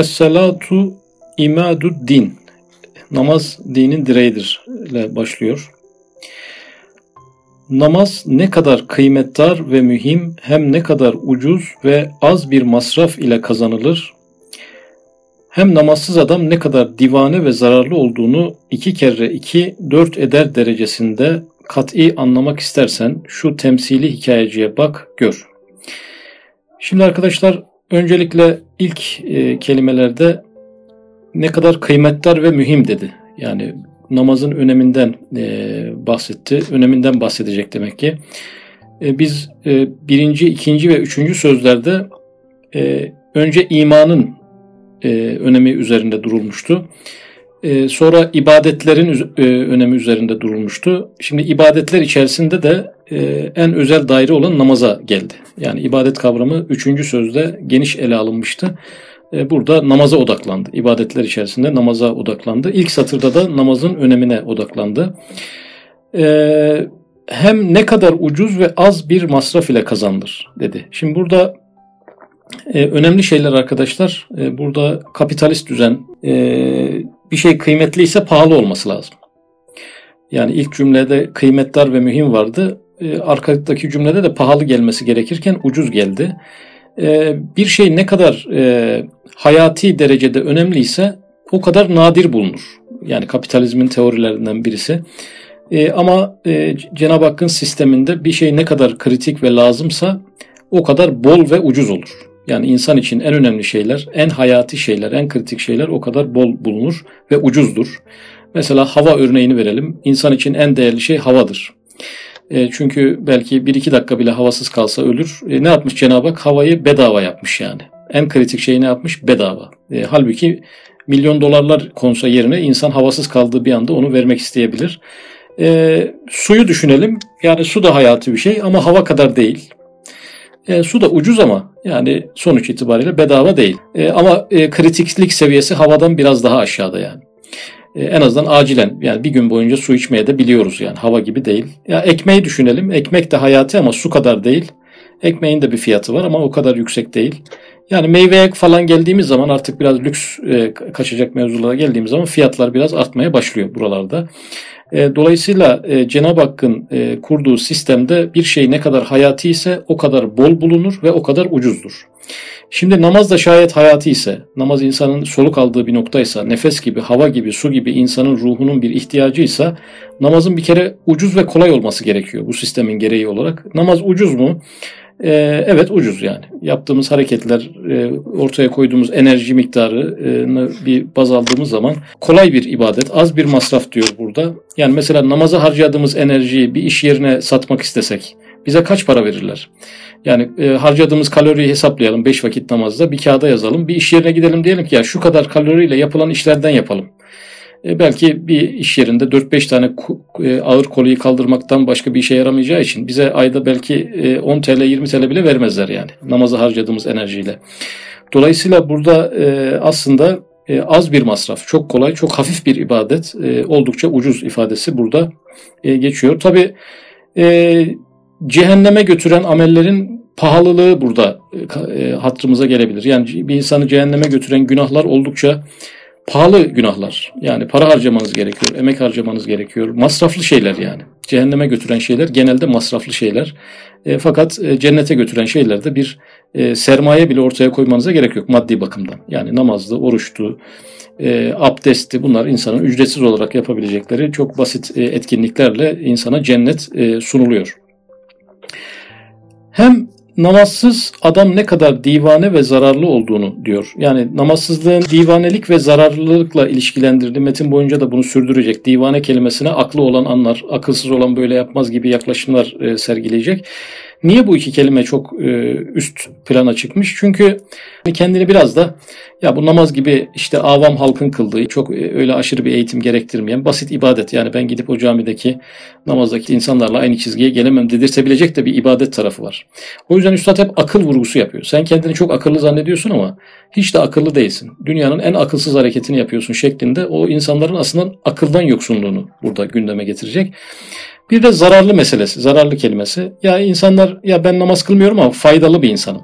Es-salatu din. Namaz dinin direğidir ile başlıyor. Namaz ne kadar kıymetdar ve mühim hem ne kadar ucuz ve az bir masraf ile kazanılır hem namazsız adam ne kadar divane ve zararlı olduğunu iki kere iki dört eder derecesinde kat'i anlamak istersen şu temsili hikayeciye bak gör. Şimdi arkadaşlar öncelikle ilk e, kelimelerde ne kadar kıymetdar ve mühim dedi. Yani namazın öneminden e, bahsetti. Öneminden bahsedecek demek ki. E, biz e, birinci, ikinci ve üçüncü sözlerde e, önce imanın e, önemi üzerinde durulmuştu. E, sonra ibadetlerin e, önemi üzerinde durulmuştu. Şimdi ibadetler içerisinde de e, en özel daire olan namaza geldi. Yani ibadet kavramı üçüncü sözde geniş ele alınmıştı. E, burada namaza odaklandı. İbadetler içerisinde namaza odaklandı. İlk satırda da namazın önemine odaklandı. Hem ne kadar ucuz ve az bir masraf ile kazanılır dedi. Şimdi burada önemli şeyler arkadaşlar. Burada kapitalist düzen bir şey kıymetliyse pahalı olması lazım. Yani ilk cümlede kıymetdar ve mühim vardı. E, arkadaki cümlede de pahalı gelmesi gerekirken ucuz geldi. E, bir şey ne kadar e, hayati derecede önemliyse o kadar nadir bulunur. Yani kapitalizmin teorilerinden birisi. E, ama e, Cenab-ı Hakk'ın sisteminde bir şey ne kadar kritik ve lazımsa o kadar bol ve ucuz olur. Yani insan için en önemli şeyler, en hayati şeyler, en kritik şeyler o kadar bol bulunur ve ucuzdur. Mesela hava örneğini verelim. İnsan için en değerli şey havadır. E, çünkü belki bir iki dakika bile havasız kalsa ölür. E, ne yapmış Cenab-ı Hak? Havayı bedava yapmış yani. En kritik şey ne yapmış? Bedava. E, halbuki milyon dolarlar konsa yerine insan havasız kaldığı bir anda onu vermek isteyebilir. E, suyu düşünelim. Yani su da hayati bir şey ama hava kadar değil. E, su da ucuz ama yani sonuç itibariyle bedava değil. E, ama e, kritiklik seviyesi havadan biraz daha aşağıda yani. E, en azından acilen yani bir gün boyunca su içmeye de biliyoruz yani hava gibi değil. Ya ekmeği düşünelim. Ekmek de hayati ama su kadar değil. Ekmeğin de bir fiyatı var ama o kadar yüksek değil. Yani meyveye falan geldiğimiz zaman artık biraz lüks e, kaçacak mevzulara geldiğimiz zaman fiyatlar biraz artmaya başlıyor buralarda. E, dolayısıyla e, Cenab-ı Hakk'ın e, kurduğu sistemde bir şey ne kadar hayati ise o kadar bol bulunur ve o kadar ucuzdur. Şimdi namaz da şayet hayati ise, namaz insanın soluk aldığı bir noktaysa, nefes gibi, hava gibi, su gibi insanın ruhunun bir ihtiyacıysa namazın bir kere ucuz ve kolay olması gerekiyor bu sistemin gereği olarak. Namaz ucuz mu? Ee, evet ucuz yani. Yaptığımız hareketler, e, ortaya koyduğumuz enerji miktarını bir baz aldığımız zaman kolay bir ibadet, az bir masraf diyor burada. Yani mesela namaza harcadığımız enerjiyi bir iş yerine satmak istesek bize kaç para verirler? Yani e, harcadığımız kaloriyi hesaplayalım 5 vakit namazda bir kağıda yazalım. Bir iş yerine gidelim diyelim ki ya şu kadar kaloriyle yapılan işlerden yapalım. E, belki bir iş yerinde 4-5 tane e, ağır koluyu kaldırmaktan başka bir işe yaramayacağı için bize ayda belki e, 10 TL 20 TL bile vermezler yani namaza harcadığımız enerjiyle. Dolayısıyla burada e, aslında az bir masraf, çok kolay, çok hafif bir ibadet, oldukça ucuz ifadesi burada geçiyor. Tabi cehenneme götüren amellerin pahalılığı burada hatırımıza gelebilir. Yani bir insanı cehenneme götüren günahlar oldukça pahalı günahlar. Yani para harcamanız gerekiyor, emek harcamanız gerekiyor. Masraflı şeyler yani. Cehenneme götüren şeyler genelde masraflı şeyler. E, fakat e, cennete götüren şeylerde bir e, sermaye bile ortaya koymanıza gerek yok maddi bakımdan. Yani namazdı, oruçtu, e, abdesti bunlar insanın ücretsiz olarak yapabilecekleri çok basit e, etkinliklerle insana cennet e, sunuluyor. Hem namazsız adam ne kadar divane ve zararlı olduğunu diyor. Yani namazsızlığın divanelik ve zararlılıkla ilişkilendirdiği metin boyunca da bunu sürdürecek. Divane kelimesine aklı olan anlar, akılsız olan böyle yapmaz gibi yaklaşımlar e, sergileyecek. Niye bu iki kelime çok e, üst plana çıkmış? Çünkü kendini biraz da ya bu namaz gibi işte avam halkın kıldığı çok e, öyle aşırı bir eğitim gerektirmeyen basit ibadet. Yani ben gidip o camideki namazdaki insanlarla aynı çizgiye gelemem dedirtebilecek de bir ibadet tarafı var. O yüzden Üstad hep akıl vurgusu yapıyor. Sen kendini çok akıllı zannediyorsun ama hiç de akıllı değilsin. Dünyanın en akılsız hareketini yapıyorsun şeklinde o insanların aslında akıldan yoksunluğunu burada gündeme getirecek. Bir de zararlı meselesi, zararlı kelimesi. Ya insanlar ya ben namaz kılmıyorum ama faydalı bir insanım.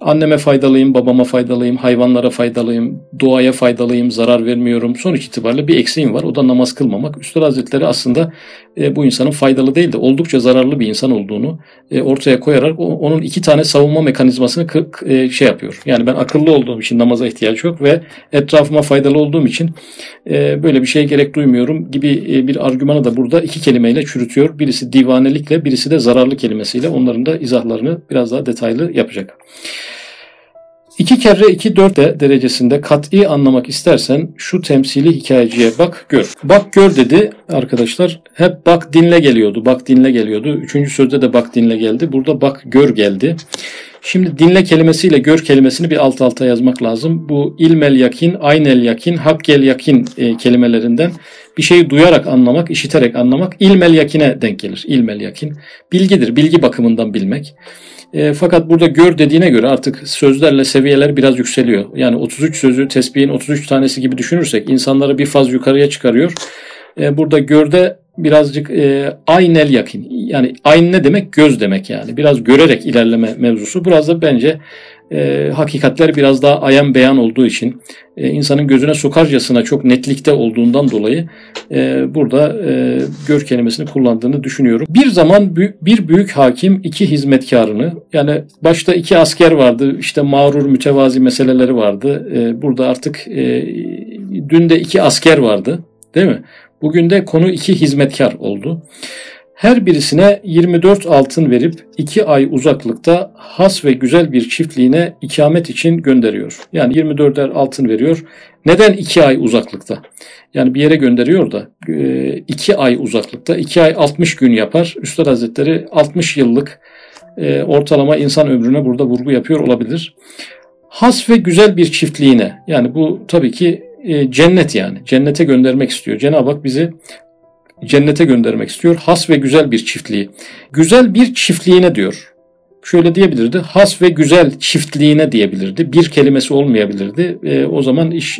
Anneme faydalıyım, babama faydalıyım, hayvanlara faydalıyım, doğaya faydalıyım, zarar vermiyorum. Sonuç itibariyle bir eksiğim var. O da namaz kılmamak. Üstad Hazretleri aslında e, bu insanın faydalı değil de oldukça zararlı bir insan olduğunu e, ortaya koyarak o, onun iki tane savunma mekanizmasını e, şey yapıyor. Yani ben akıllı olduğum için namaza ihtiyaç yok ve etrafıma faydalı olduğum için e, böyle bir şeye gerek duymuyorum gibi e, bir argümanı da burada iki kelimeyle çürütüyor. Birisi divanelikle, birisi de zararlı kelimesiyle. Onların da izahlarını biraz daha detaylı yapacak. İki kere iki dört derecesinde kat'i anlamak istersen şu temsili hikayeciye bak gör. Bak gör dedi arkadaşlar. Hep bak dinle geliyordu. Bak dinle geliyordu. Üçüncü sözde de bak dinle geldi. Burada bak gör geldi. Şimdi dinle kelimesiyle gör kelimesini bir alt alta yazmak lazım. Bu ilmel yakin, aynel yakin, hakkel yakin e, kelimelerinden bir şeyi duyarak anlamak, işiterek anlamak ilmel yakine denk gelir. İlmel yakin. Bilgidir, bilgi bakımından bilmek. E, fakat burada gör dediğine göre artık sözlerle seviyeler biraz yükseliyor. Yani 33 sözü tesbihin 33 tanesi gibi düşünürsek insanları bir faz yukarıya çıkarıyor. E, burada görde birazcık e, aynel yakin. Yani ayn ne demek? Göz demek yani. Biraz görerek ilerleme mevzusu. Biraz da bence e, hakikatler biraz daha ayan beyan olduğu için e, insanın gözüne sokarcasına çok netlikte olduğundan dolayı e, burada e, gör kelimesini kullandığını düşünüyorum. Bir zaman bir büyük hakim iki hizmetkarını yani başta iki asker vardı işte mağrur mütevazi meseleleri vardı. E, burada artık e, dün de iki asker vardı değil mi? Bugün de konu iki hizmetkar oldu. Her birisine 24 altın verip 2 ay uzaklıkta has ve güzel bir çiftliğine ikamet için gönderiyor. Yani 24'er altın veriyor. Neden 2 ay uzaklıkta? Yani bir yere gönderiyor da 2 e, ay uzaklıkta 2 ay 60 gün yapar. Üstad Hazretleri 60 yıllık e, ortalama insan ömrüne burada vurgu yapıyor olabilir. Has ve güzel bir çiftliğine yani bu tabii ki e, cennet yani. Cennete göndermek istiyor. Cenab-ı Hak bizi cennete göndermek istiyor. Has ve güzel bir çiftliği. Güzel bir çiftliğine diyor. Şöyle diyebilirdi. Has ve güzel çiftliğine diyebilirdi. Bir kelimesi olmayabilirdi. E, o zaman iş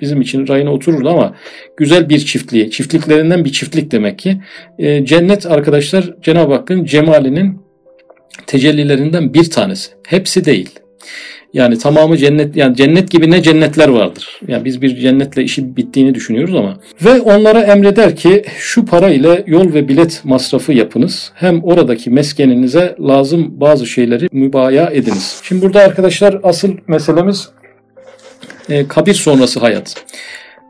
bizim için rayına otururdu ama güzel bir çiftliği. Çiftliklerinden bir çiftlik demek ki. E, cennet arkadaşlar Cenab-ı Hakk'ın cemalinin tecellilerinden bir tanesi. Hepsi değil. Yani tamamı cennet yani cennet gibi ne cennetler vardır. Yani biz bir cennetle işi bittiğini düşünüyoruz ama ve onlara emreder ki şu para ile yol ve bilet masrafı yapınız. Hem oradaki meskeninize lazım bazı şeyleri mübaya ediniz. Şimdi burada arkadaşlar asıl meselemiz e, kabir sonrası hayat.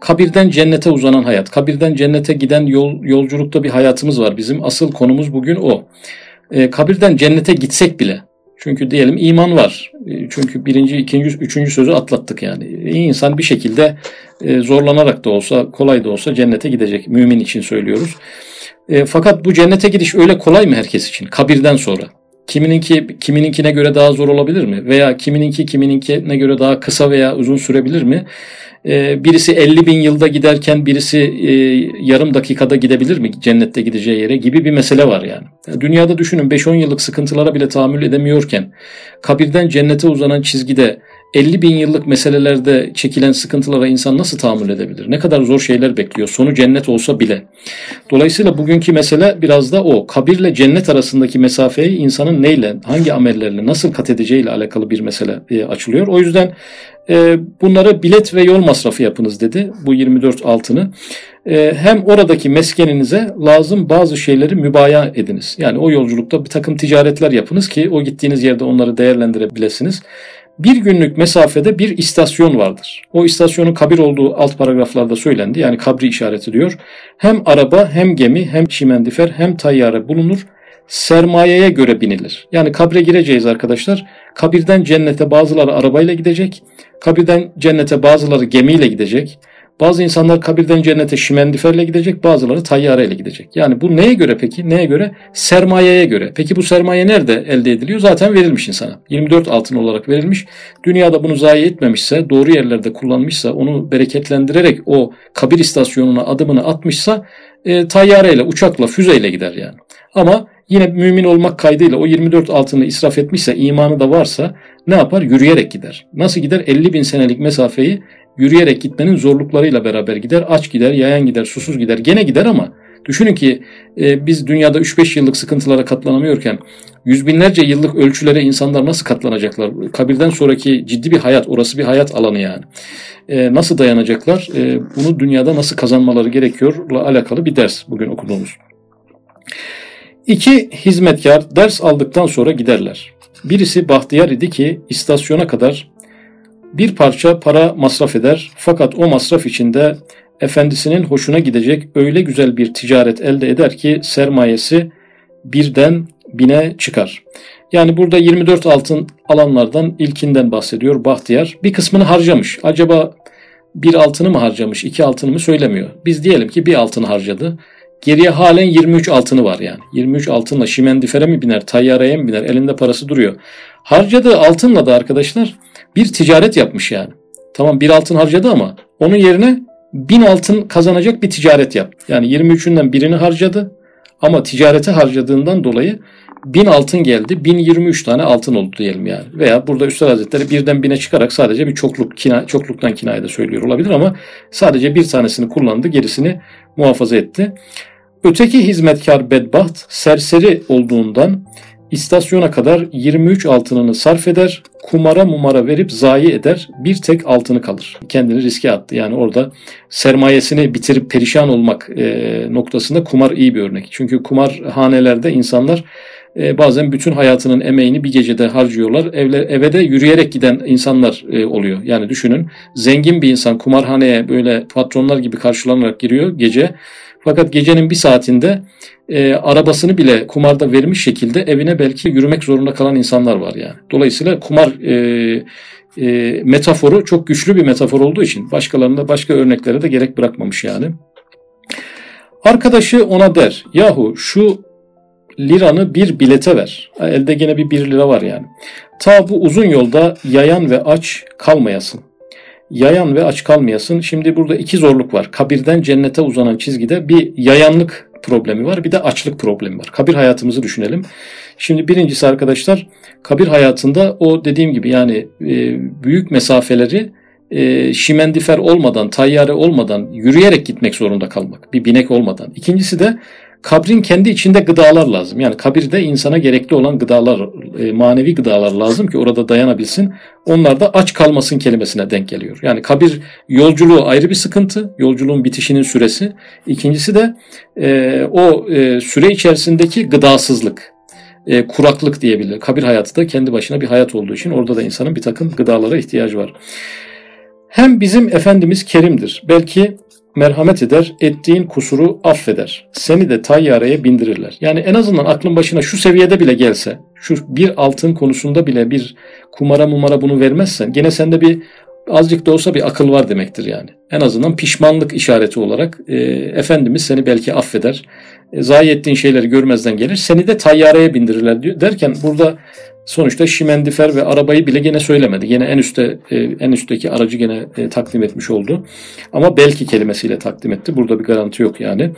Kabirden cennete uzanan hayat. Kabirden cennete giden yol yolculukta bir hayatımız var bizim. Asıl konumuz bugün o. E, kabirden cennete gitsek bile çünkü diyelim iman var. E, çünkü birinci, ikinci, üçüncü sözü atlattık yani. İyi insan bir şekilde e, zorlanarak da olsa, kolay da olsa cennete gidecek. Mümin için söylüyoruz. E, fakat bu cennete gidiş öyle kolay mı herkes için? Kabirden sonra. Kimininki kimininkine göre daha zor olabilir mi? Veya kimininki kimininkine göre daha kısa veya uzun sürebilir mi? Ee, birisi 50 bin yılda giderken birisi e, yarım dakikada gidebilir mi cennette gideceği yere gibi bir mesele var yani. Dünyada düşünün 5-10 yıllık sıkıntılara bile tahammül edemiyorken kabirden cennete uzanan çizgide 50 bin yıllık meselelerde çekilen sıkıntılara insan nasıl tahammül edebilir? Ne kadar zor şeyler bekliyor. Sonu cennet olsa bile. Dolayısıyla bugünkü mesele biraz da o. Kabirle cennet arasındaki mesafeyi insanın neyle, hangi amellerle, nasıl kat edeceğiyle alakalı bir mesele e, açılıyor. O yüzden e, bunları bilet ve yol masrafı yapınız dedi bu 24 altını. E, hem oradaki meskeninize lazım bazı şeyleri mübaya ediniz. Yani o yolculukta bir takım ticaretler yapınız ki o gittiğiniz yerde onları değerlendirebilirsiniz bir günlük mesafede bir istasyon vardır. O istasyonun kabir olduğu alt paragraflarda söylendi. Yani kabri işareti diyor. Hem araba hem gemi hem çimendifer hem tayyare bulunur. Sermayeye göre binilir. Yani kabre gireceğiz arkadaşlar. Kabirden cennete bazıları arabayla gidecek. Kabirden cennete bazıları gemiyle gidecek. Bazı insanlar kabirden cennete şimendiferle gidecek, bazıları tayyareyle gidecek. Yani bu neye göre peki? Neye göre? Sermayeye göre. Peki bu sermaye nerede elde ediliyor? Zaten verilmiş insana. 24 altın olarak verilmiş. Dünyada bunu zayi etmemişse, doğru yerlerde kullanmışsa, onu bereketlendirerek o kabir istasyonuna adımını atmışsa e, tayyareyle, uçakla, füzeyle gider yani. Ama yine mümin olmak kaydıyla o 24 altını israf etmişse, imanı da varsa ne yapar? Yürüyerek gider. Nasıl gider? 50 bin senelik mesafeyi yürüyerek gitmenin zorluklarıyla beraber gider. Aç gider, yayan gider, susuz gider. Gene gider ama Düşünün ki e, biz dünyada 3-5 yıllık sıkıntılara katlanamıyorken yüz binlerce yıllık ölçülere insanlar nasıl katlanacaklar? Kabirden sonraki ciddi bir hayat, orası bir hayat alanı yani. E, nasıl dayanacaklar? E, bunu dünyada nasıl kazanmaları gerekiyorla alakalı bir ders bugün okuduğumuz. İki hizmetkar ders aldıktan sonra giderler. Birisi Bahtiyar idi ki istasyona kadar bir parça para masraf eder fakat o masraf içinde efendisinin hoşuna gidecek öyle güzel bir ticaret elde eder ki sermayesi birden bine çıkar. Yani burada 24 altın alanlardan ilkinden bahsediyor Bahtiyar. Bir kısmını harcamış. Acaba bir altını mı harcamış, iki altını mı söylemiyor. Biz diyelim ki bir altını harcadı. Geriye halen 23 altını var yani. 23 altınla şimendifere mi biner, tayyareye mi biner, elinde parası duruyor. Harcadığı altınla da arkadaşlar bir ticaret yapmış yani. Tamam bir altın harcadı ama onun yerine bin altın kazanacak bir ticaret yap. Yani 23'ünden birini harcadı ama ticarete harcadığından dolayı bin altın geldi. 1023 tane altın oldu diyelim yani. Veya burada Üstad Hazretleri birden bine çıkarak sadece bir çokluk kina, çokluktan kinayede söylüyor olabilir ama sadece bir tanesini kullandı gerisini muhafaza etti. Öteki hizmetkar bedbaht serseri olduğundan İstasyona kadar 23 altınını sarf eder, kumara mumara verip zayi eder, bir tek altını kalır. Kendini riske attı. Yani orada sermayesini bitirip perişan olmak e, noktasında kumar iyi bir örnek. Çünkü kumar hanelerde insanlar e, bazen bütün hayatının emeğini bir gecede harcıyorlar. Evle, eve de yürüyerek giden insanlar e, oluyor. Yani düşünün zengin bir insan kumarhaneye böyle patronlar gibi karşılanarak giriyor gece. Fakat gecenin bir saatinde e, arabasını bile kumarda vermiş şekilde evine belki yürümek zorunda kalan insanlar var yani. Dolayısıyla kumar e, e, metaforu çok güçlü bir metafor olduğu için başkalarında başka örneklere de gerek bırakmamış yani. Arkadaşı ona der yahu şu liranı bir bilete ver. Elde gene bir bir lira var yani. Ta bu uzun yolda yayan ve aç kalmayasın. Yayan ve aç kalmayasın. Şimdi burada iki zorluk var. Kabirden cennete uzanan çizgide bir yayanlık problemi var. Bir de açlık problemi var. Kabir hayatımızı düşünelim. Şimdi birincisi arkadaşlar kabir hayatında o dediğim gibi yani e, büyük mesafeleri e, şimendifer olmadan, tayyare olmadan yürüyerek gitmek zorunda kalmak. Bir binek olmadan. İkincisi de kabrin kendi içinde gıdalar lazım. Yani kabirde insana gerekli olan gıdalar, e, manevi gıdalar lazım ki orada dayanabilsin. Onlar da aç kalmasın kelimesine denk geliyor. Yani kabir yolculuğu ayrı bir sıkıntı. Yolculuğun bitişinin süresi. İkincisi de e, o e, süre içerisindeki gıdasızlık. E, kuraklık diyebilir. Kabir hayatı da kendi başına bir hayat olduğu için orada da insanın bir takım gıdalara ihtiyacı var. Hem bizim Efendimiz Kerim'dir. Belki merhamet eder, ettiğin kusuru affeder. Seni de tayyareye bindirirler. Yani en azından aklın başına şu seviyede bile gelse, şu bir altın konusunda bile bir kumara mumara bunu vermezsen gene sende bir azıcık da olsa bir akıl var demektir yani. En azından pişmanlık işareti olarak e, Efendimiz seni belki affeder. E, zayi ettiğin şeyleri görmezden gelir. Seni de tayyareye bindirirler diyor. derken burada sonuçta şimendifer ve arabayı bile gene söylemedi. Gene en üstte e, en üstteki aracı gene e, takdim etmiş oldu. Ama belki kelimesiyle takdim etti. Burada bir garanti yok yani.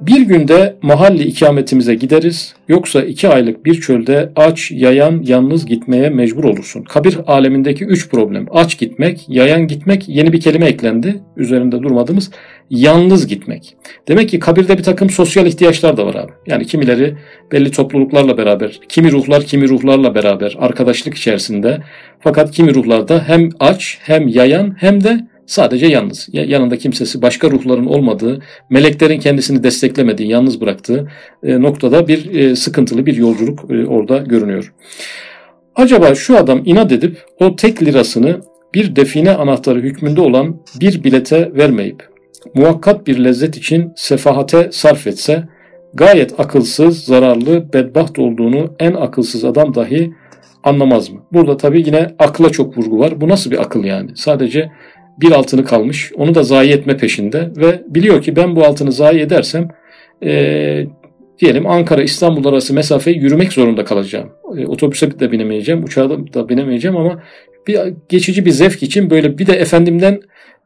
Bir günde mahalli ikametimize gideriz, yoksa iki aylık bir çölde aç, yayan, yalnız gitmeye mecbur olursun. Kabir alemindeki üç problem. Aç gitmek, yayan gitmek, yeni bir kelime eklendi. Üzerinde durmadığımız yalnız gitmek. Demek ki kabirde bir takım sosyal ihtiyaçlar da var abi. Yani kimileri belli topluluklarla beraber, kimi ruhlar kimi ruhlarla beraber, arkadaşlık içerisinde. Fakat kimi ruhlarda hem aç, hem yayan, hem de Sadece yalnız. Yanında kimsesi başka ruhların olmadığı, meleklerin kendisini desteklemediği, yalnız bıraktığı e, noktada bir e, sıkıntılı bir yolculuk e, orada görünüyor. Acaba şu adam inat edip o tek lirasını bir define anahtarı hükmünde olan bir bilete vermeyip muhakkat bir lezzet için sefahate sarf etse gayet akılsız, zararlı, bedbaht olduğunu en akılsız adam dahi anlamaz mı? Burada tabii yine akla çok vurgu var. Bu nasıl bir akıl yani? Sadece bir altını kalmış. Onu da zayi etme peşinde ve biliyor ki ben bu altını zayi edersem e, diyelim Ankara İstanbul arası mesafeyi yürümek zorunda kalacağım. E, otobüse de binemeyeceğim, uçağa da binemeyeceğim ama bir geçici bir zevk için böyle bir de efendimden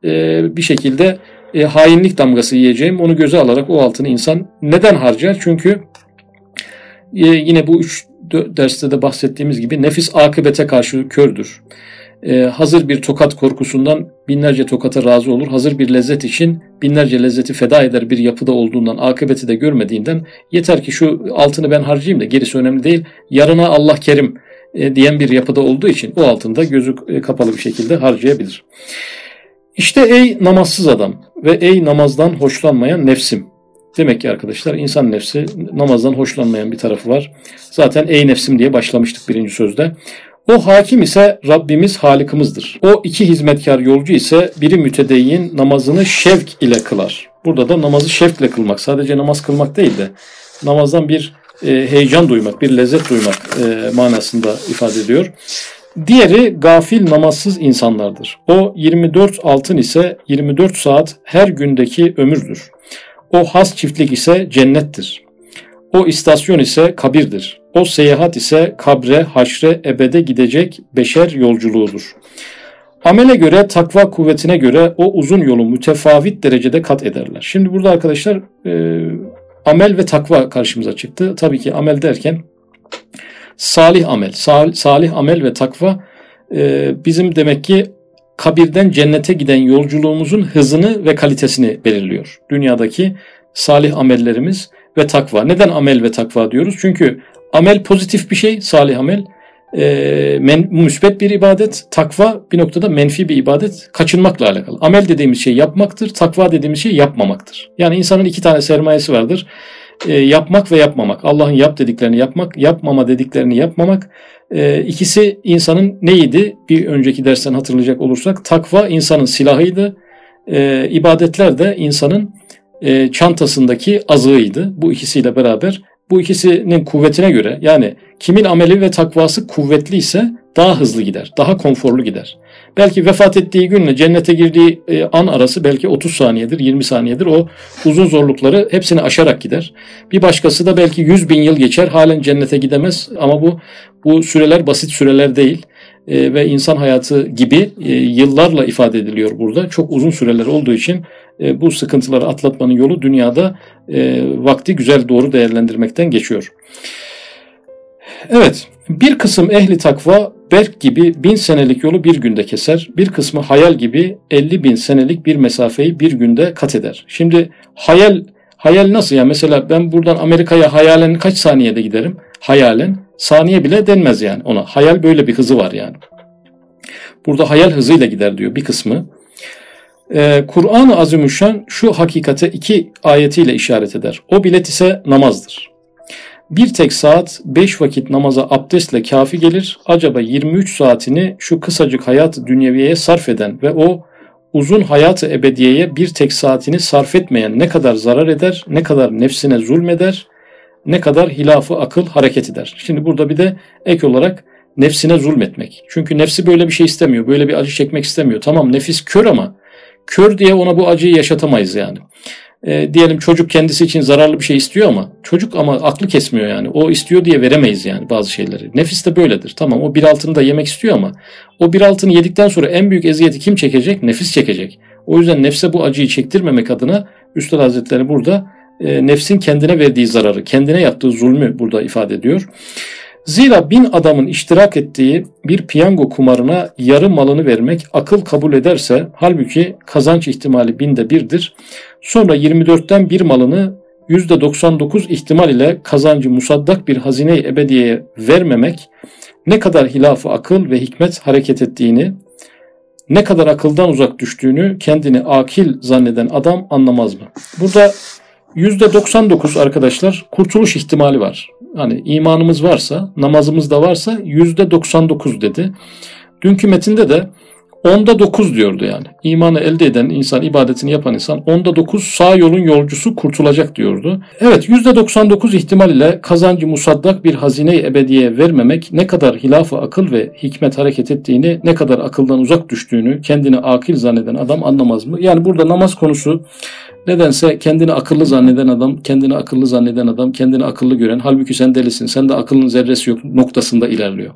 e, bir şekilde e, hainlik damgası yiyeceğim. Onu göze alarak o altını insan neden harcar? Çünkü e, yine bu üç derste de bahsettiğimiz gibi nefis akıbete karşı kördür. e, hazır bir tokat korkusundan binlerce tokata razı olur. Hazır bir lezzet için binlerce lezzeti feda eder bir yapıda olduğundan, akıbeti de görmediğinden yeter ki şu altını ben harcayayım da gerisi önemli değil. Yarına Allah kerim e, diyen bir yapıda olduğu için o altında gözü e, kapalı bir şekilde harcayabilir. İşte ey namazsız adam ve ey namazdan hoşlanmayan nefsim. Demek ki arkadaşlar insan nefsi namazdan hoşlanmayan bir tarafı var. Zaten ey nefsim diye başlamıştık birinci sözde. O hakim ise Rabbimiz Halikimizdir. O iki hizmetkar yolcu ise biri mütedeyyin namazını şevk ile kılar. Burada da namazı şevkle kılmak. Sadece namaz kılmak değil de namazdan bir e, heyecan duymak, bir lezzet duymak e, manasında ifade ediyor. Diğeri gafil namazsız insanlardır. O 24 altın ise 24 saat her gündeki ömürdür. O has çiftlik ise cennettir. O istasyon ise kabirdir. O seyahat ise kabre, haşre, ebede gidecek beşer yolculuğudur. Amele göre, takva kuvvetine göre o uzun yolu mütefavit derecede kat ederler. Şimdi burada arkadaşlar e, amel ve takva karşımıza çıktı. Tabii ki amel derken salih amel, sal, salih amel ve takva e, bizim demek ki kabirden cennete giden yolculuğumuzun hızını ve kalitesini belirliyor. Dünyadaki salih amellerimiz ve takva. Neden amel ve takva diyoruz? Çünkü amel pozitif bir şey, salih amel. E, men, müsbet bir ibadet, takva bir noktada menfi bir ibadet, kaçınmakla alakalı. Amel dediğimiz şey yapmaktır, takva dediğimiz şey yapmamaktır. Yani insanın iki tane sermayesi vardır. E, yapmak ve yapmamak. Allah'ın yap dediklerini yapmak, yapmama dediklerini yapmamak. E, ikisi insanın neydi? Bir önceki dersten hatırlayacak olursak takva insanın silahıydı. E, ibadetler de insanın e, çantasındaki azığıydı. Bu ikisiyle beraber bu ikisinin kuvvetine göre yani kimin ameli ve takvası kuvvetli ise daha hızlı gider, daha konforlu gider. Belki vefat ettiği günle cennete girdiği e, an arası belki 30 saniyedir, 20 saniyedir. O uzun zorlukları hepsini aşarak gider. Bir başkası da belki 100 bin yıl geçer, halen cennete gidemez. Ama bu bu süreler basit süreler değil e, ve insan hayatı gibi e, yıllarla ifade ediliyor burada. Çok uzun süreler olduğu için bu sıkıntıları atlatmanın yolu dünyada vakti güzel doğru değerlendirmekten geçiyor. Evet, bir kısım ehli takva berk gibi bin senelik yolu bir günde keser. Bir kısmı hayal gibi 50 bin senelik bir mesafeyi bir günde kat eder. Şimdi hayal hayal nasıl ya? Mesela ben buradan Amerika'ya hayalen kaç saniyede giderim? Hayalen saniye bile denmez yani ona. Hayal böyle bir hızı var yani. Burada hayal hızıyla gider diyor bir kısmı. Ee, Kur'an-ı Azimüşşan şu hakikate iki ayetiyle işaret eder. O bilet ise namazdır. Bir tek saat beş vakit namaza abdestle kafi gelir. Acaba 23 saatini şu kısacık hayat dünyeviyeye sarf eden ve o uzun hayatı ebediyeye bir tek saatini sarf etmeyen ne kadar zarar eder, ne kadar nefsine zulmeder, ne kadar hilafı akıl hareket eder. Şimdi burada bir de ek olarak nefsine zulmetmek. Çünkü nefsi böyle bir şey istemiyor, böyle bir acı çekmek istemiyor. Tamam nefis kör ama kör diye ona bu acıyı yaşatamayız yani e, diyelim çocuk kendisi için zararlı bir şey istiyor ama çocuk ama aklı kesmiyor yani. O istiyor diye veremeyiz yani bazı şeyleri. Nefis de böyledir. Tamam o bir altını da yemek istiyor ama o bir altını yedikten sonra en büyük eziyeti kim çekecek? Nefis çekecek. O yüzden nefse bu acıyı çektirmemek adına Üstad Hazretleri burada e, nefsin kendine verdiği zararı, kendine yaptığı zulmü burada ifade ediyor. Zira bin adamın iştirak ettiği bir piyango kumarına yarı malını vermek akıl kabul ederse halbuki kazanç ihtimali binde birdir. Sonra 24'ten bir malını %99 ihtimal ile kazancı musaddak bir hazine-i ebediyeye vermemek ne kadar hilafı akıl ve hikmet hareket ettiğini, ne kadar akıldan uzak düştüğünü kendini akil zanneden adam anlamaz mı? Burada %99 arkadaşlar kurtuluş ihtimali var. Hani imanımız varsa, namazımız da varsa %99 dedi. Dünkü metinde de onda 9 diyordu yani. İmanı elde eden insan, ibadetini yapan insan onda 9 sağ yolun yolcusu kurtulacak diyordu. Evet %99 ihtimal ile kazancı musaddak bir hazine-i ebediye vermemek ne kadar hilafı akıl ve hikmet hareket ettiğini, ne kadar akıldan uzak düştüğünü kendini akil zanneden adam anlamaz mı? Yani burada namaz konusu Nedense kendini akıllı zanneden adam, kendini akıllı zanneden adam, kendini akıllı gören, halbuki sen delisin, sen de akılın zerresi yok noktasında ilerliyor.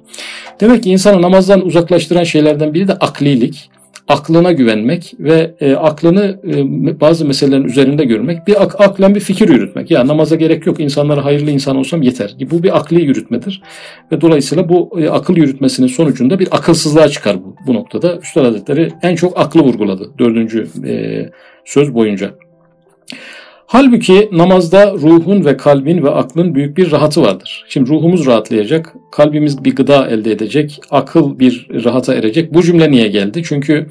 Demek ki insanı namazdan uzaklaştıran şeylerden biri de aklilik, aklına güvenmek ve e, aklını e, bazı meselelerin üzerinde görmek, bir ak, aklen bir fikir yürütmek. Ya namaza gerek yok, insanlara hayırlı insan olsam yeter. Bu bir akli yürütmedir ve dolayısıyla bu e, akıl yürütmesinin sonucunda bir akılsızlığa çıkar bu. bu noktada Üstad Hazretleri en çok aklı vurguladı dördüncü e, söz boyunca. Halbuki namazda ruhun ve kalbin ve aklın büyük bir rahatı vardır. Şimdi ruhumuz rahatlayacak, kalbimiz bir gıda elde edecek, akıl bir rahata erecek. Bu cümle niye geldi? Çünkü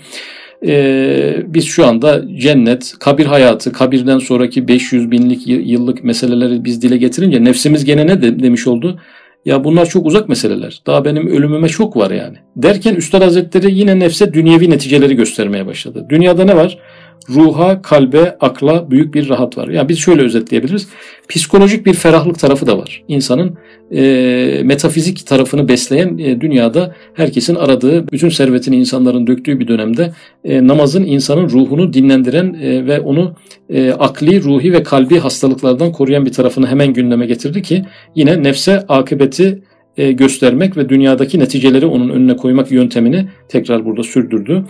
e, biz şu anda cennet, kabir hayatı, kabirden sonraki 500 binlik yıllık meseleleri biz dile getirince nefsimiz gene ne de, demiş oldu? Ya bunlar çok uzak meseleler. Daha benim ölümüme çok var yani. Derken Üstad Hazretleri yine nefse dünyevi neticeleri göstermeye başladı. Dünyada ne var? Ruha, kalbe, akla büyük bir rahat var. Yani biz şöyle özetleyebiliriz. Psikolojik bir ferahlık tarafı da var. İnsanın e, metafizik tarafını besleyen e, dünyada herkesin aradığı, bütün servetini insanların döktüğü bir dönemde e, namazın insanın ruhunu dinlendiren e, ve onu e, akli, ruhi ve kalbi hastalıklardan koruyan bir tarafını hemen gündeme getirdi ki yine nefse akıbeti e, göstermek ve dünyadaki neticeleri onun önüne koymak yöntemini tekrar burada sürdürdü.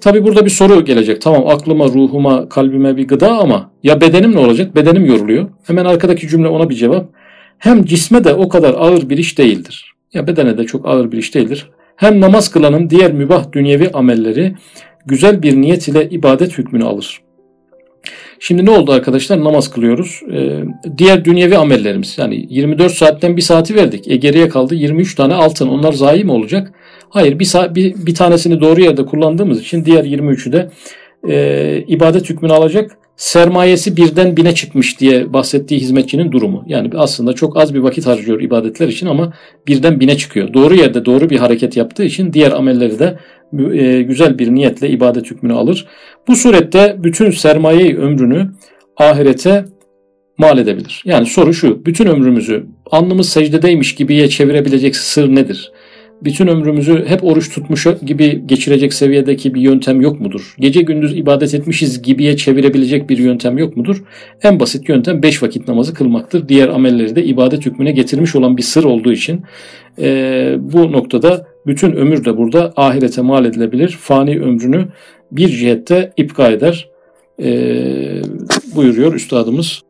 Tabi burada bir soru gelecek. Tamam aklıma, ruhuma, kalbime bir gıda ama ya bedenim ne olacak? Bedenim yoruluyor. Hemen arkadaki cümle ona bir cevap. Hem cisme de o kadar ağır bir iş değildir. Ya bedene de çok ağır bir iş değildir. Hem namaz kılanın diğer mübah dünyevi amelleri güzel bir niyet ile ibadet hükmünü alır. Şimdi ne oldu arkadaşlar? Namaz kılıyoruz. Ee, diğer dünyevi amellerimiz yani 24 saatten bir saati verdik. E geriye kaldı 23 tane altın. Onlar zayi mi olacak? Hayır bir, bir, bir tanesini doğru yerde kullandığımız için diğer 23'ü de e, ibadet hükmünü alacak. Sermayesi birden bine çıkmış diye bahsettiği hizmetçinin durumu. Yani aslında çok az bir vakit harcıyor ibadetler için ama birden bine çıkıyor. Doğru yerde doğru bir hareket yaptığı için diğer amelleri de e, güzel bir niyetle ibadet hükmünü alır. Bu surette bütün sermayeyi ömrünü ahirete mal edebilir. Yani soru şu, bütün ömrümüzü alnımız secdedeymiş gibiye çevirebilecek sır nedir? Bütün ömrümüzü hep oruç tutmuş gibi geçirecek seviyedeki bir yöntem yok mudur? Gece gündüz ibadet etmişiz gibiye çevirebilecek bir yöntem yok mudur? En basit yöntem beş vakit namazı kılmaktır. Diğer amelleri de ibadet hükmüne getirmiş olan bir sır olduğu için e, bu noktada bütün ömür de burada ahirete mal edilebilir. Fani ömrünü bir cihette ipka eder e, buyuruyor üstadımız.